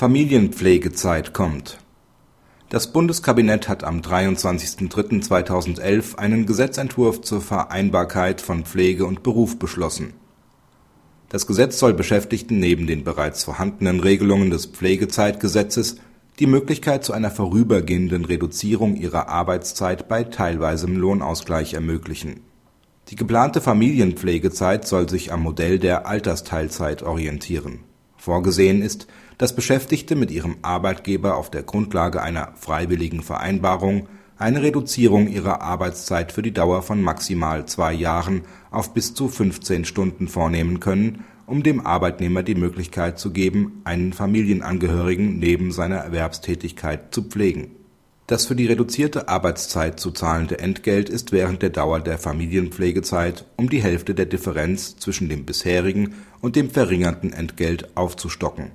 Familienpflegezeit kommt. Das Bundeskabinett hat am 23.03.2011 einen Gesetzentwurf zur Vereinbarkeit von Pflege und Beruf beschlossen. Das Gesetz soll Beschäftigten neben den bereits vorhandenen Regelungen des Pflegezeitgesetzes die Möglichkeit zu einer vorübergehenden Reduzierung ihrer Arbeitszeit bei teilweisem Lohnausgleich ermöglichen. Die geplante Familienpflegezeit soll sich am Modell der Altersteilzeit orientieren. Vorgesehen ist, dass Beschäftigte mit ihrem Arbeitgeber auf der Grundlage einer freiwilligen Vereinbarung eine Reduzierung ihrer Arbeitszeit für die Dauer von maximal zwei Jahren auf bis zu 15 Stunden vornehmen können, um dem Arbeitnehmer die Möglichkeit zu geben, einen Familienangehörigen neben seiner Erwerbstätigkeit zu pflegen. Das für die reduzierte Arbeitszeit zu zahlende Entgelt ist während der Dauer der Familienpflegezeit um die Hälfte der Differenz zwischen dem bisherigen und dem verringerten Entgelt aufzustocken.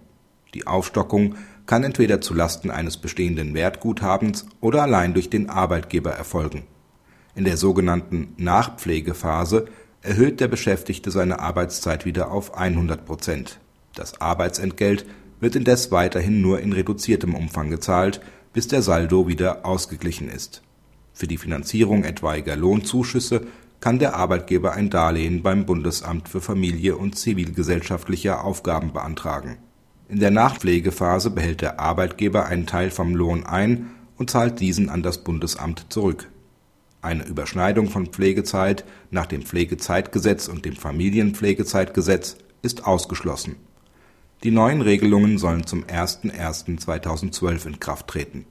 Die Aufstockung kann entweder zu Lasten eines bestehenden Wertguthabens oder allein durch den Arbeitgeber erfolgen. In der sogenannten Nachpflegephase erhöht der Beschäftigte seine Arbeitszeit wieder auf 100 Prozent. Das Arbeitsentgelt wird indes weiterhin nur in reduziertem Umfang gezahlt, bis der Saldo wieder ausgeglichen ist. Für die Finanzierung etwaiger Lohnzuschüsse kann der Arbeitgeber ein Darlehen beim Bundesamt für Familie und zivilgesellschaftliche Aufgaben beantragen. In der Nachpflegephase behält der Arbeitgeber einen Teil vom Lohn ein und zahlt diesen an das Bundesamt zurück eine Überschneidung von Pflegezeit nach dem Pflegezeitgesetz und dem Familienpflegezeitgesetz ist ausgeschlossen. Die neuen Regelungen sollen zum 01.01.2012 in Kraft treten